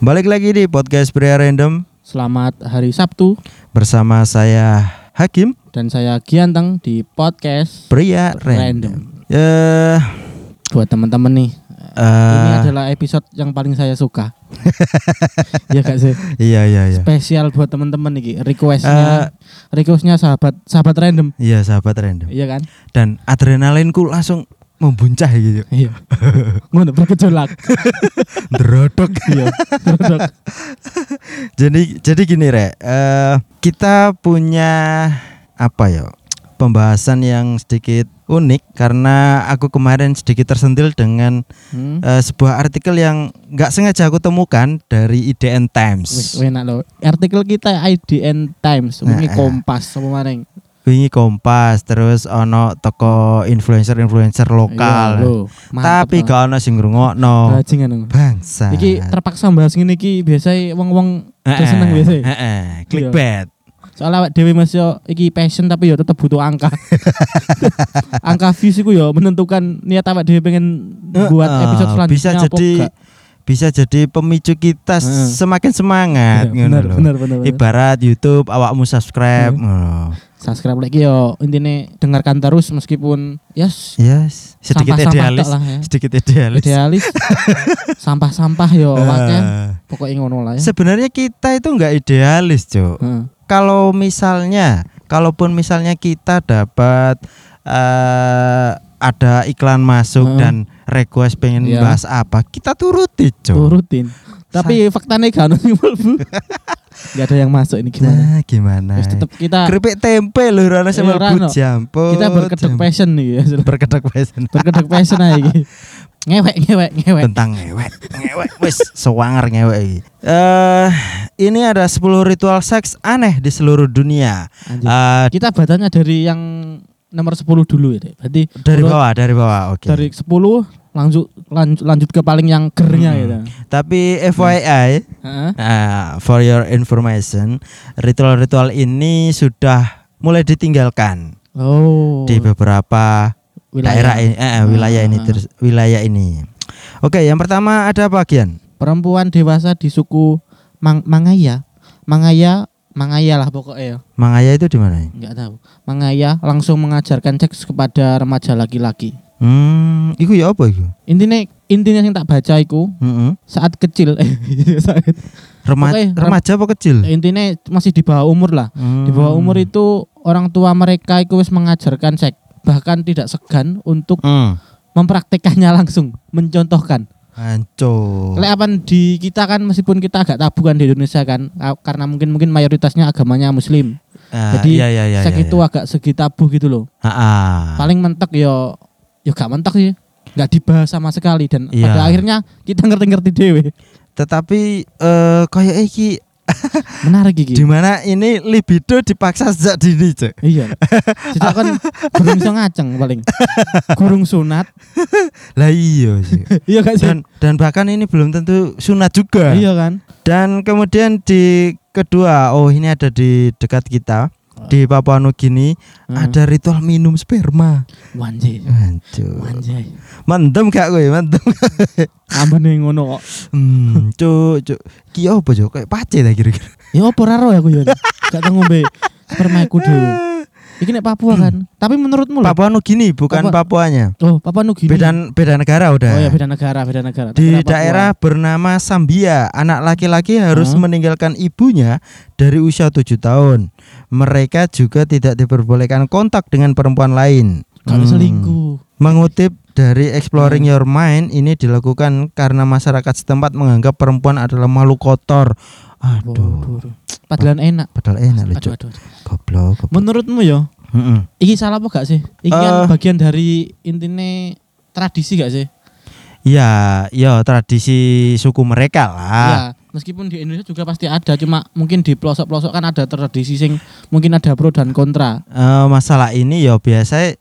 Balik lagi di podcast Pria Random Selamat hari Sabtu bersama saya Hakim dan saya Gianteng di podcast Pria Random. Random. Eh, Buat teman-teman nih, eh, ini adalah episode yang paling saya suka. Iya gak sih? iya iya iya. Spesial buat teman-teman nih, requestnya, requestnya sahabat sahabat random. iya sahabat random. Iya kan? Dan adrenalinku langsung membuncah gitu. Iya. Ngono bergejolak. Drodok. Iya. Drodok. jadi jadi gini Rek, eh kita punya apa ya? Pembahasan yang sedikit unik karena aku kemarin sedikit tersentil dengan Hmm. eh, sebuah artikel yang nggak sengaja aku temukan dari IDN Times. enak loh. Artikel kita IDN Times, ini Nah, Kompas sama maning. Wingi Kompas terus ono toko influencer-influencer lokal. Iya, lho. Tapi gak ono sing ngrungokno. Bangsa. Iki terpaksa bahas ngene iki biasanya wong-wong Heeh, seneng biasa. heeh, clickbait. Soalnya awak dhewe Mas yo iki passion tapi yo tetep butuh angka. angka views iku yo menentukan niat awak dhewe pengen buat episode selanjutnya bisa apa jadi enggak. Bisa jadi pemicu kita Heeh. semakin semangat ngono bener, bener, bener, bener. Ibarat YouTube awakmu subscribe. Heeh. ngono. Subscribe lagi yo intine dengarkan terus meskipun yes Yes, sedikit sampah-sampah idealis. tok lah ya. Sedikit idealis. Idealis sampah-sampah yo waknya pokoknya ngono lah ya. Sebenarnya kita itu nggak idealis, Cuk. Heeh. kalau misalnya kalaupun misalnya kita dapat eh ada iklan masuk Heeh. dan request pengen Iya. bahas apa kita turuti cok Turutin. Tapi faktanya gak ono sing mlebu. Gak ada yang masuk ini gimana? nah gimana Terus tetap kita keripik tempe lho rana sama Rano. jamput kita berkedok passion nih ya. berkedok passion berkedok passion aja iki. Ngewek ngewek ngewek. tentang ngewek ngewek wis sewanger ngewek iki. eh ini ada 10 ritual seks aneh di seluruh dunia Anjir. Eh, Kita bacanya dari yang nomor 10 dulu ya, Dek. Berarti dari urut bawah dari bawah oke dari 10 lanjut lanjut lanjut ke paling yang gernya Hmm. gitu. tapi FYI Heeh. Nah, for your information, ritual-ritual ini sudah mulai ditinggalkan Oh. di beberapa daerah ini, eh, eh, wilayah ini, Ah. ter- wilayah ini. Oke, yang pertama ada bagian. Perempuan dewasa di suku Mang Mangaya. Mangaya Mangaya lah pokoknya ya. Mangaya itu di mana? Enggak tahu. Mangaya langsung mengajarkan seks kepada remaja laki-laki. Hmm, iku ya apa iku? Intinya intinya yang tak baca iku Heeh. saat kecil eh saat- Rema- Pokoknya rem- remaja apa kecil? intinya masih di bawah umur lah. Hmm. Di bawah umur itu orang tua mereka itu wis mengajarkan seks, bahkan tidak segan untuk Hmm. mempraktekannya langsung, mencontohkan. Hancur. Lek apa di kita kan meskipun kita agak tabu kan di Indonesia kan ka- karena mungkin mungkin mayoritasnya agamanya muslim. Ah, Jadi iya, iya, iya, seks iya, itu iya. agak segi tabu gitu loh. Ah, ah. Paling mentok yo yo gak mentok sih. Gak dibahas sama sekali dan Iya. pada akhirnya kita ngerti-ngerti dewe. Tetapi eh kayak iki Menarik iki. di mana ini libido dipaksa sejak dini, Cek. Iya. Sejak kan gurung iso ngaceng paling. Gurung sunat. Lah iya sih. Iya sih? dan dan bahkan ini belum tentu sunat juga. Iya kan? Dan kemudian di kedua, oh ini ada di dekat kita di Papua Nugini Hmm. ada ritual minum sperma. Wanjay. Hancur. Wanjay. Mendem gak kowe, mendem. Ambene ngono kok. Hmm, cuk, cuk. Ki apa cuk? Kayak pace ta kira-kira. Ya apa ora roh aku ya. Gak tau ngombe sperma iku dhewe. Iki nek Papua kan. Tapi menurutmu. Papua Nugini bukan Papua- Papuanya. Oh, Papua Nugini. Beda beda negara udah. Oh ya beda negara, beda negara. Di Papua. daerah bernama Sambia, anak laki-laki harus Hah? meninggalkan ibunya dari usia tujuh tahun. Mereka juga tidak diperbolehkan kontak dengan perempuan lain. kalau Hmm. selingkuh. Mengutip dari Exploring Hmm. Your Mind, ini dilakukan karena masyarakat setempat menganggap perempuan adalah makhluk kotor. Aduh, Waduh. Padahal enak. padahal enak Aduh, Cuk. Goblok. goblok. Menurutmu ya, Mm-mm. iki salah apa gak sih? Iki kan Eh. bagian dari intine tradisi gak sih? Ya, ya tradisi suku mereka lah. Ya, meskipun di Indonesia juga pasti ada, cuma mungkin di pelosok-pelosok kan ada tradisi sing mungkin ada pro dan kontra. Eh, masalah ini ya biasa eh,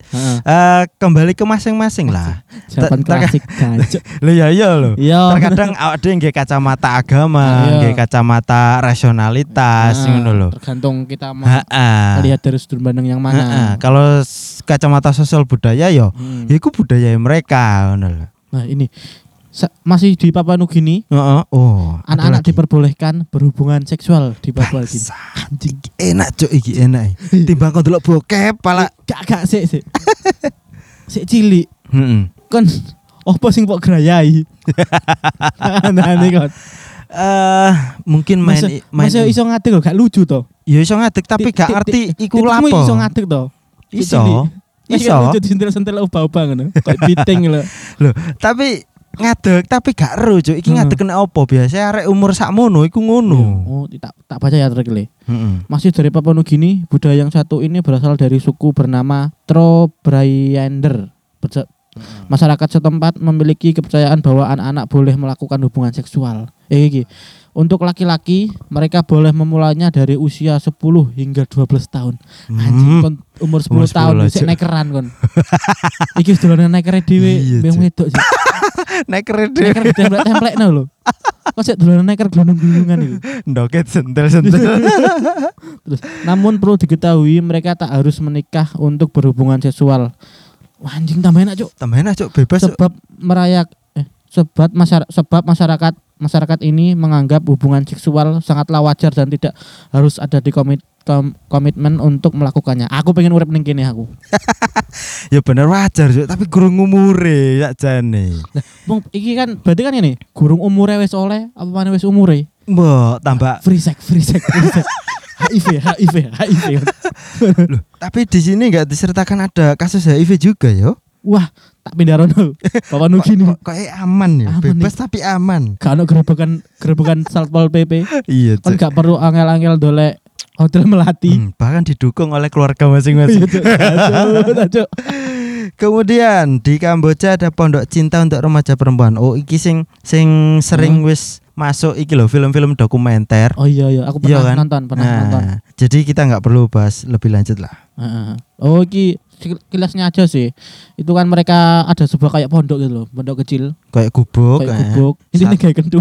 kembali ke masing-masing lah. Jawaban klasik. Lo ya iya lo. Terkadang awak dhewe nggih kacamata agama, nggih kacamata rasionalitas ngono lho. Tergantung kita mau lihat dari sudut pandang yang mana. Kalau kacamata sosial budaya ya Hmm. ya iku budaya mereka ngono. Nah, ini masih di Papua Nugini, Heeh. Oh, anak-anak diperbolehkan berhubungan seksual di Papua gini. Bangsa. Anjing. Enak cuk iki enak. Timbang kau delok bokep pala. Gak gak sik sik. Sik cilik Heeh. kon opo sing mbok grayai. Nah ini kon. Eh mungkin main Masa, main masa iso ngadeg lho, gak lucu to. ya iso ngadeg tapi gak ti- ngerti ti- iku lapo. iso ngadeg to. Iso. Iya Iso. lucu disentil-sentil ubah-ubah ngono. Kayak biting lho. Loh, tapi ngadeg tapi gak ero cuk. Iki Hmm. ngadeg kena opo biasa arek umur sakmono iku ngono. Oh, tak tak baca ya artikelnya. Heeh. Masih dari Papua Nugini, budaya yang satu ini berasal dari suku bernama Trobriander. Berja- Masyarakat setempat memiliki kepercayaan bahwa anak-anak boleh melakukan hubungan seksual. Eh iki. Untuk laki-laki, mereka boleh memulainya dari usia 10 hingga 12 tahun. Anjing Hmm. kon umur 10 Umur tahun 10 sik aja. nekeran kon. iki wis dolanan nekere dhewe, Iya, mbeng wedok sih. Nek krede Neker templek-templekno lho. Kok sik dolanan neker glundung-glundungan iki. ndoket sentel-sentel. Terus, namun perlu diketahui mereka tak harus menikah untuk berhubungan seksual. Wah, anjing tambah enak, Cuk. Tambah enak cuk bebas. Sebab merayak eh sebab masyarakat sebab masyarakat masyarakat ini menganggap hubungan seksual sangatlah wajar dan tidak harus ada di komit kom- komitmen untuk melakukannya. Aku pengen urip ning kene aku. Ya bener wajar cuk tapi gurung umure ya jane. Wong iki kan berarti kan ini gurung umure wis oleh apa mana wis umure? Mbok tambah Free sex, free sex, free sex. HIV, HIV, HIV. Loh, tapi di sini nggak disertakan ada kasus HIV juga yo. Wah, tak pindah rono. Bapak Nugi nih. Kok kayak aman ya, Aman bebas tapi aman. Kalau gerobakan gerobakan Satpol PP Iya, kan gak perlu angel-angel dolek hotel melati. Hmm, bahkan didukung oleh keluarga Iya, masing-masing. Aduh. Kemudian di Kamboja ada pondok cinta untuk remaja perempuan. Oh, iki sing sing sering wis masuk iki loh film-film dokumenter. Oh iya iya, aku Iya pernah kan? nonton, pernah Nah, nonton. jadi kita nggak perlu bahas lebih lanjut lah. Heeh. Oh iki sek- kilasnya aja sih. Itu kan mereka ada sebuah kayak pondok gitu loh, pondok kecil, Kayak gubuk. kayak eh. gubuk. Ini Sa- kayak kentu.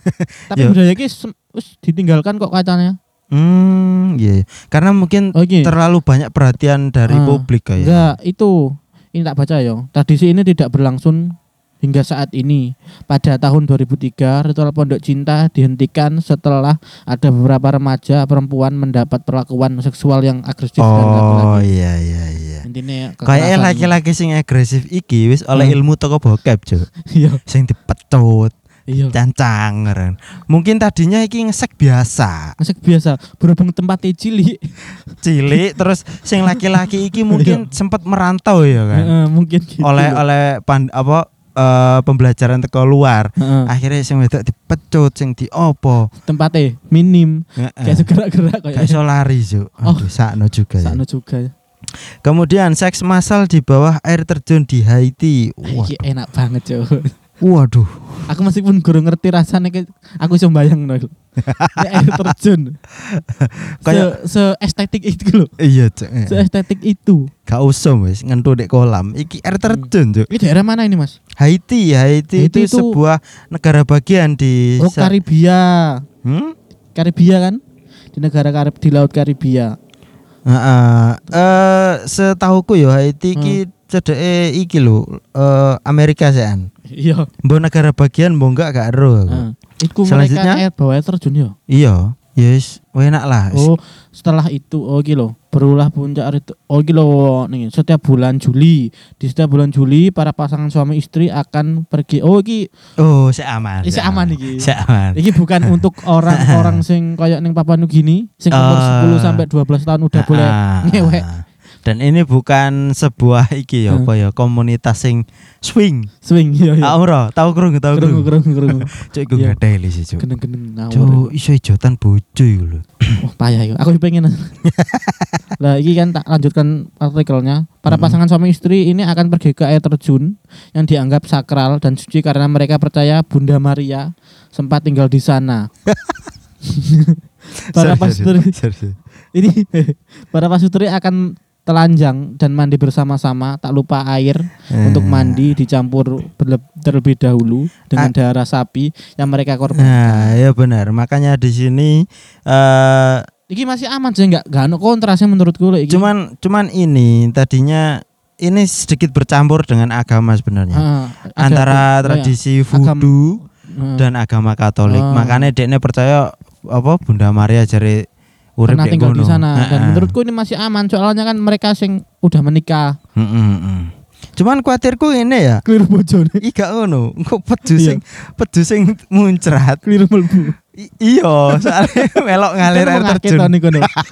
Tapi budaya wis ditinggalkan kok katanya. Hmm, iya. iya. Karena mungkin Oh iki. terlalu banyak perhatian dari Ah, publik kayak. Enggak, itu ini tak baca ya. Tradisi ini tidak berlangsung hingga saat ini. Pada tahun 2003, ritual pondok cinta dihentikan setelah ada beberapa remaja perempuan mendapat perlakuan seksual yang agresif dan Oh iya iya iya. Intinya Kayak laki-laki sing agresif iki wis oleh Hmm. ilmu toko bokep, Cuk. Iya, Sing dipecut, iya. cancang ngeren. Mungkin tadinya iki ngesek biasa. Ngesek biasa, berhubung tempatnya cilik. cilik terus sing laki-laki iki mungkin sempat merantau ya kan Heeh, mungkin gitu. oleh oleh pan, apa eh, pembelajaran teko luar Heeh, akhirnya sing wedok dipecut sing diopo tempatnya minim, kayak Heeh. segerak-gerak gak kayak iso lari Cuk. Oh. sakno juga ya. Sakno juga. kemudian seks massal di bawah air terjun di Haiti Wah, Iki enak banget, Cuk. waduh Aku meskipun guru ngerti rasanya kayak aku bisa bayang. Ini air terjun. Kayak- se, se estetik itu loh. iya Cuk. Se estetik itu. gak usah wis ngentu dek kolam iki air terjun Cuk. Ini daerah mana ini mas? Haiti Haiti, Haiti itu, itu- sebuah negara bagian di Oh Karibia. Hmm? Karibia kan? Di negara Karib di laut Karibia. Heeh. Eh setahuku ya Haiti Hmm. cedeke iki lho eh Amerika sean. Iya. Mbok negara bagian mbok enggak gak ero aku. Iku Selanjutnya? mereka air bawah air terjun ya. Iya, yes, enak lah. Oh, setelah itu oh iki lho, berulah puncak itu. Oh lho nih, setiap bulan Juli. Di setiap bulan Juli para pasangan suami istri akan pergi. Oh iki Oh, sik aman. Ini sik aman iki. Sik aman. Iki bukan untuk orang-orang sing kayak ning Papua Nugini sing umur Oh. 10 sampai 12 tahun udah boleh Ah, ngewek. Dan ini bukan sebuah iki ya Hmm. apa ya komunitas sing swing. swing iya. Ah ora, tahu krungu tahu Kerungu krungu. kerungu kerungu. Cuk iku Iya. ngadeli sih, Cuk. Geneng-geneng ngawur. Cuk, iso ijotan bojo iku lho. Oh, payah ya. Aku pengen. lah iki kan tak lanjutkan artikelnya. Para Hmm. pasangan suami istri ini akan pergi ke air terjun yang dianggap sakral dan suci karena mereka percaya Bunda Maria sempat tinggal di sana. para pasutri ini para pasutri akan telanjang dan mandi bersama-sama tak lupa air untuk Eh. mandi dicampur terlebih dahulu dengan darah sapi yang mereka korban. Nah, ya benar. Makanya di sini eh Iki masih aman sih nggak nggak ada kontrasnya menurutku iki. cuman cuman ini tadinya ini sedikit bercampur dengan agama sebenarnya. Ah, ada- Antara oh ya, tradisi voodoo Hmm. dan agama Katolik. Ah. Makanya dekne percaya apa Bunda Maria jari urip pernah kayak tinggal di sana dan menurutku ini masih aman soalnya kan mereka sing udah menikah Heeh. Cuman kuatirku ini ya. keliru bojone Ih gak ngono, engko pedu Iya. sing pedu sing muncrat. keliru melbu I- iya, soalnya melok ngalir air terjun.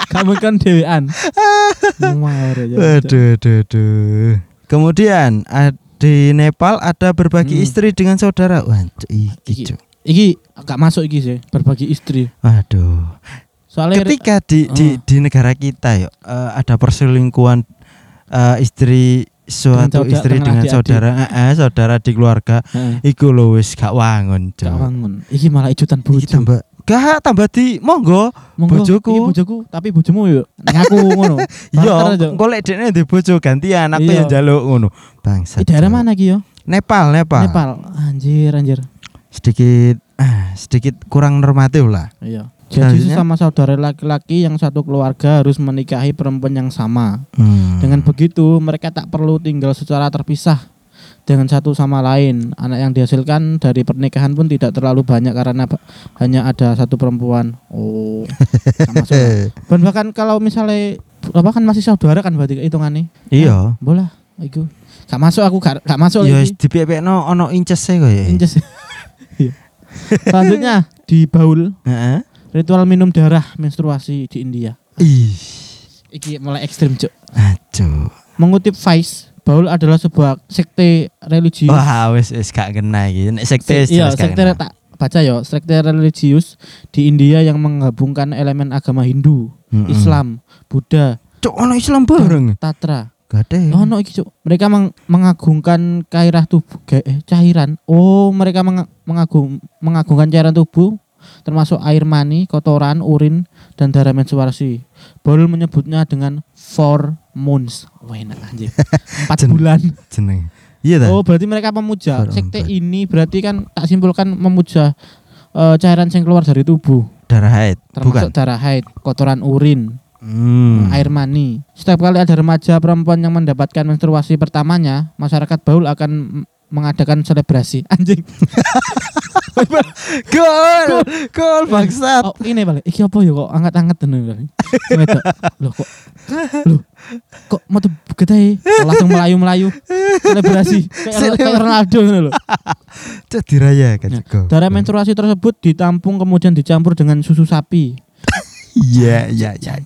kamu kan dewean. Aduh, aduh, aduh. Kemudian di Nepal ada berbagi Hmm. istri dengan saudara. Wah, iki, Iki. Iki gak masuk iki sih berbagi istri Waduh. Soalnya Ketika di di, Ah. di negara kita ya eh, ada perselingkuhan eh, istri suatu saudara- istri dengan dengan adik-adik. saudara, eh, eh, saudara di keluarga, Heeh. iku lho wis gak wangun, gak wangun iki malah ijutan Iki bojo tambah gak tambah di monggo Monggo, bojoku. iki bojoku tapi bojomu yo ngaku ngono Iya, aja. engko lek dekne di bojo gantian aku yang njaluk ngono. Bangsa. Di daerah mana ki yo Nepal, Nepal. Nepal anjir anjir Sedikit ah, sedikit kurang normatif lah. iya jadi Selanjutnya? sesama saudara laki-laki yang satu keluarga harus menikahi perempuan yang sama Hmm. Dengan begitu, mereka tak perlu tinggal secara terpisah dengan satu sama lain. Anak yang dihasilkan dari pernikahan pun tidak terlalu banyak karena hanya ada satu perempuan. Oh, sama. Dan bahkan kalau misalnya apa kan masih saudara kan berarti hitungannya. Iya. Bola, iku. Gak masuk aku gak, gak masuk Ya lagi. di no ono inces e kok ya. Inces. Iya. Selanjutnya di Baul, Heeh. Ritual minum darah menstruasi di India. Ih. Iki mulai ekstrim, Cuk. Aduh. Mengutip Vice, Baul adalah sebuah sekte religius Wah, wis wis gak kena iki. Nek sekte wis iya, sekte kena. tak baca ya, sekte religius di India yang menggabungkan elemen agama Hindu, Mm-mm. Islam, Buddha, Cuk ono Islam bareng. Tatra. Gak ada. Oh, no iki Cuk. Mereka meng- mengagungkan gairah tubuh, eh, cairan. Oh, mereka menga- mengagung mengagungkan cairan tubuh termasuk air mani, kotoran, urin dan darah menstruasi. Baul menyebutnya dengan four moons. Wah, enak anjir. Empat Jen- bulan. Jeneng. Iya ta? Oh, berarti mereka memuja. Baru Sekte ini berarti kan tak simpulkan memuja eh, cairan yang keluar dari tubuh, Darah haid. termasuk Bukan. darah haid, kotoran urin, Hmm. air mani. Setiap kali ada remaja perempuan yang mendapatkan menstruasi pertamanya, masyarakat Baul akan mengadakan selebrasi. Anjing. Gol. Gol bangsat. Oh, ini balik. Iki apa ya kok angkat-angkat. Sing wedok. Loh kok Loh kok mau tuh gede langsung melayu-melayu selebrasi kayak Ronaldo ngono lho. Cuk diraya kan Nah, Cuk. Darah menstruasi tersebut ditampung kemudian dicampur dengan susu sapi, Iya, iya, iya.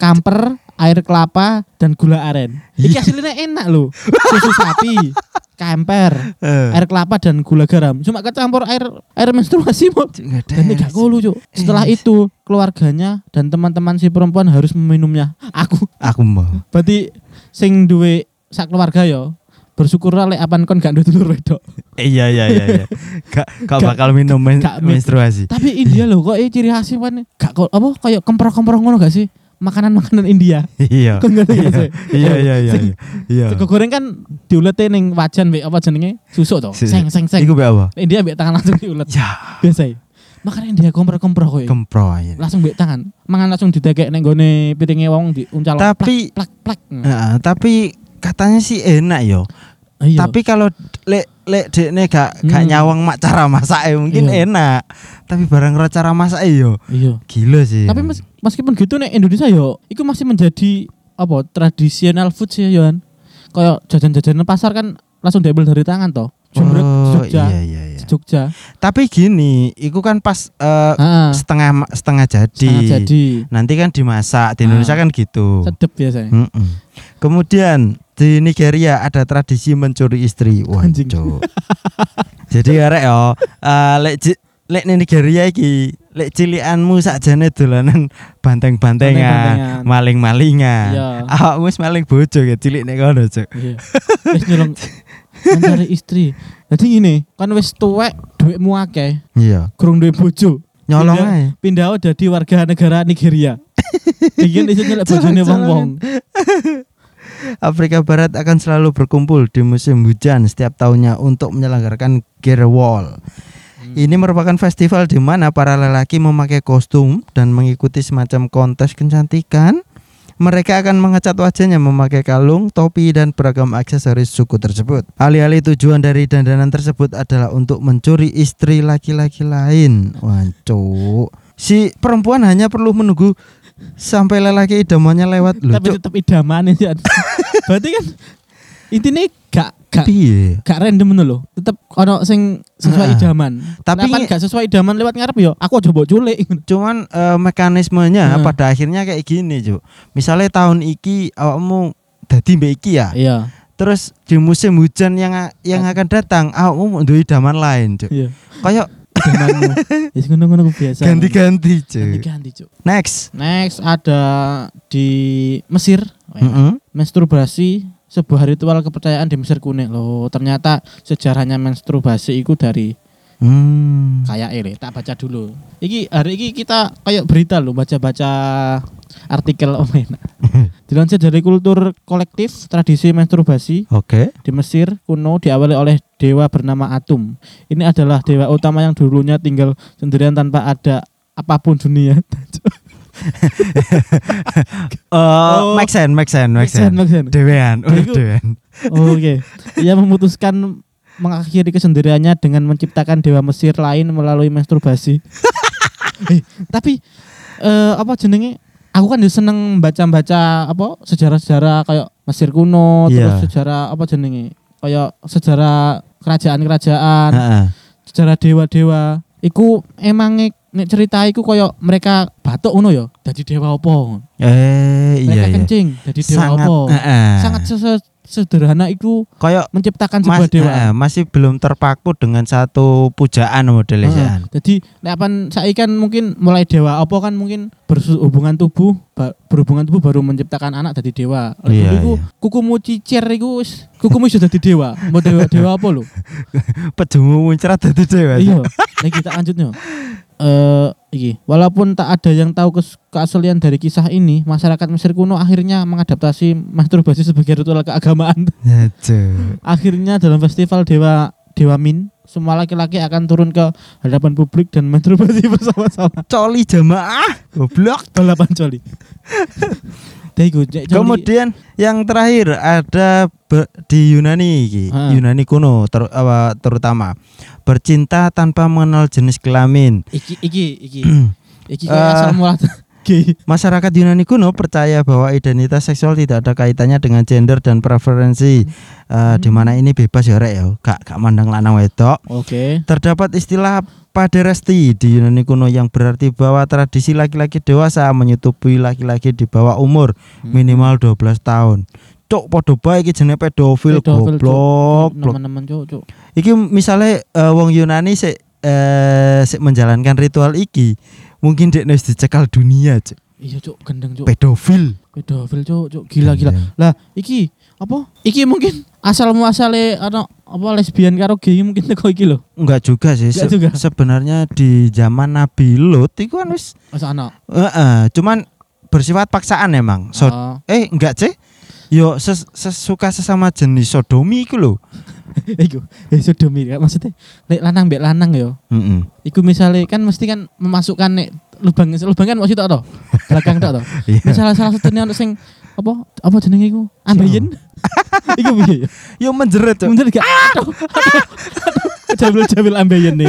kamper, air kelapa, dan gula aren. Iki hasilnya enak loh. Susu sapi, kamper, Eh. air kelapa dan gula garam. Cuma kecampur air air menstruasi mau. Dan gak kolu cuk. Setelah itu keluarganya dan teman-teman si perempuan harus meminumnya. Aku Aku mau. berarti sing duwe sak keluarga yo bersyukur lek apan kon gak dulur wedok. Iya iya iya iya. Gak gak bakal minum men- gak menstruasi. Tapi India loh kok eh, ciri khasnya kan gak kok apa kayak kemprok-kemprok ngono gak sih? Makanan-makanan India. Iya. Gak sih? Iya iya iya. Iya. Iya. Sego goreng kan diulete ning wajan mbek apa jenenge? Susuk to. Seng seng seng. Iku be apa? India mbek tangan langsung diulet. Ya, Biasa. ya. Makanya India komprok-komprok kowe. kempro aja. Langsung mbek tangan. Mangan langsung didekek ning gone piringe wong diuncal Tapi plak plak. Heeh, tapi katanya sih enak yo. Iya. Tapi kalau lek lek dekne gak gak Hmm. nyawang mak cara masake mungkin Iya. enak. Tapi barang cara masake yo iya. gila sih. Tapi mes- meskipun gitu nek Indonesia yo itu masih menjadi apa tradisional food sih Yohan. Kayak jajan-jajanan pasar kan langsung diambil dari tangan toh. Jumrek oh, Jogja. iya iya iya. Jogja. Tapi gini, iku kan pas Ah, setengah setengah jadi. sangat jadi Nanti kan dimasak di Indonesia Ah. kan gitu. sedep biasanya. Mm-mm. Kemudian di Nigeria ada tradisi mencuri istri. Waduh. Jadi arek yo, eh, lek lek Nigeria iki, lek cilianmu sakjane dolanan banteng-bantengan, maling-malingan. Iya. Awakmu wis maling bojo ya cilik nek kono, Cuk. Iya. Wis nyolong mencari istri. Jadi gini, kan wis tuwek duitmu akeh, Iya. kurung duit bojo. Nyolong Pindah- ae. Pindah jadi warga negara Nigeria. Iki kan iso nyelek bojone wong-wong. Afrika Barat akan selalu berkumpul di musim hujan setiap tahunnya untuk menyelenggarakan Gerewol. Ini merupakan festival di mana para lelaki memakai kostum dan mengikuti semacam kontes kecantikan mereka akan mengecat wajahnya memakai kalung, topi, dan beragam aksesoris suku tersebut. Alih-alih tujuan dari dandanan tersebut adalah untuk mencuri istri laki-laki lain. Wancuk. Si perempuan hanya perlu menunggu sampai lelaki idamannya lewat loh. Tapi tetap idaman sih. Berarti kan intinya gak gak Piye? gak random ngono lho. Tetep ono sing sesuai Heeh. idaman. Tapi Tapi gak sesuai idaman lewat ngarep yo. Aku aja mbok culik. cuman eh, mekanismenya Heeh. pada akhirnya kayak gini, Cuk. Misalnya tahun iki awakmu dadi mbek iki ya. Iya. Terus di musim hujan yang yang akan datang, awakmu duwe idaman lain, Cuk. Iya. Kayak. Ya ngono-ngono biasa. ganti-ganti, Cuk. Ganti-ganti, Cuk. Next. Next ada di Mesir. Mm-mm. Menstruasi sebuah ritual kepercayaan di Mesir kuno loh. Ternyata sejarahnya menstruasi itu dari Hmm. kayak ini. Tak baca dulu. Iki hari ini kita kayak berita loh baca-baca artikel enak. Dilansir dari kultur kolektif tradisi menstruasi Oke. di Mesir kuno diawali oleh dewa bernama Atum. Ini adalah dewa utama yang dulunya tinggal sendirian tanpa ada apa pun dunia. Oh, make sense, make sense, make sense. Make sense. Dewean, udah Iku- dewean. Oke. Ia memutuskan mengakhiri kesendiriannya dengan menciptakan dewa Mesir lain melalui masturbasi. Eh, tapi eh, apa jenenge? Aku kan seneng baca-baca apa sejarah-sejarah kayak Mesir kuno, Iya. terus sejarah apa jenenge? Kayak sejarah kerajaan-kerajaan, Heeh. sejarah dewa-dewa. Iku emang nek cerita iku koyo mereka batuk ngono ya, dadi dewa apa? Eh, Mereka iya iya. kencing, dadi dewa Sangat apa? Sangat se- sederhana iku kayak menciptakan Mas, sebuah dewa. heeh, masih belum terpaku dengan satu pujaan modelnya. Sian. Jadi nek apan saiki kan mungkin mulai dewa apa kan mungkin berhubungan tubuh berhubungan tubuh baru menciptakan anak jadi dewa. Lah Iya, iku iya. kukumu cicir iku wis kukumu sudah jadi dewa. Mau dewa dewa apa lo? Pejumu muncrat dadi dewa. iya. Nah kita lanjutnya. Eh iki, walaupun tak ada yang tahu kes- keaslian dari kisah ini, masyarakat Mesir kuno akhirnya mengadaptasi masturbasi sebagai ritual keagamaan. Ya. Akhirnya dalam festival Dewa Dewa Min, semua laki-laki akan turun ke hadapan publik dan masturbasi bersama-sama. Coli jamaah, goblok. Balapan coli. Kemudian yang terakhir ada di Yunani iki. Yunani kuno ter- apa, terutama. Bercinta tanpa mengenal jenis kelamin. iki iki iki. Iki asal mula gay. Masyarakat Yunani kuno percaya bahwa identitas seksual tidak ada kaitannya dengan gender dan preferensi, Eh, di mana ini bebas ya rek ya, gak gak mandang lanang wedok. Oke. Terdapat istilah paderasti di Yunani kuno yang berarti bahwa tradisi laki-laki dewasa menyetubui laki-laki di bawah umur Hmm. minimal 12 tahun. Cuk podo bae iki jenenge pedofil, Pedofil, goblok. blok. Teman-teman cuk cuk. Iki misalnya eh, wong Yunani sik eh sik menjalankan ritual iki, mungkin dia wis dicekal dunia, Cuk. Iya cuk gendeng cuk. Pedofil. Pedofil cuk cuk gila gila. Gendeng. Lah iki apa? Iki mungkin asal muasale ana apa lesbian karo gay mungkin teko iki lho. Enggak juga sih. Enggak Se- juga. Sebenarnya di zaman Nabi Lut itu kan wis Mas ana. Heeh, cuman bersifat paksaan emang. So, Oh. eh enggak sih? Yo ses- sesuka sesama jenis sodomi iku lho. Iku, eh sodomi kan maksudnya nek lanang mbek lanang yo. Heeh. Iku misalnya kan mesti kan memasukkan nek lubang lubang kan tok to. Belakang tok to. Iya. Misalnya salah satunya ono sing apa apa jenenge iku? Ambeien. iku piye ya? Yo menjerit. Bener gak? Aduh. Jamil-jamil ambeien nih.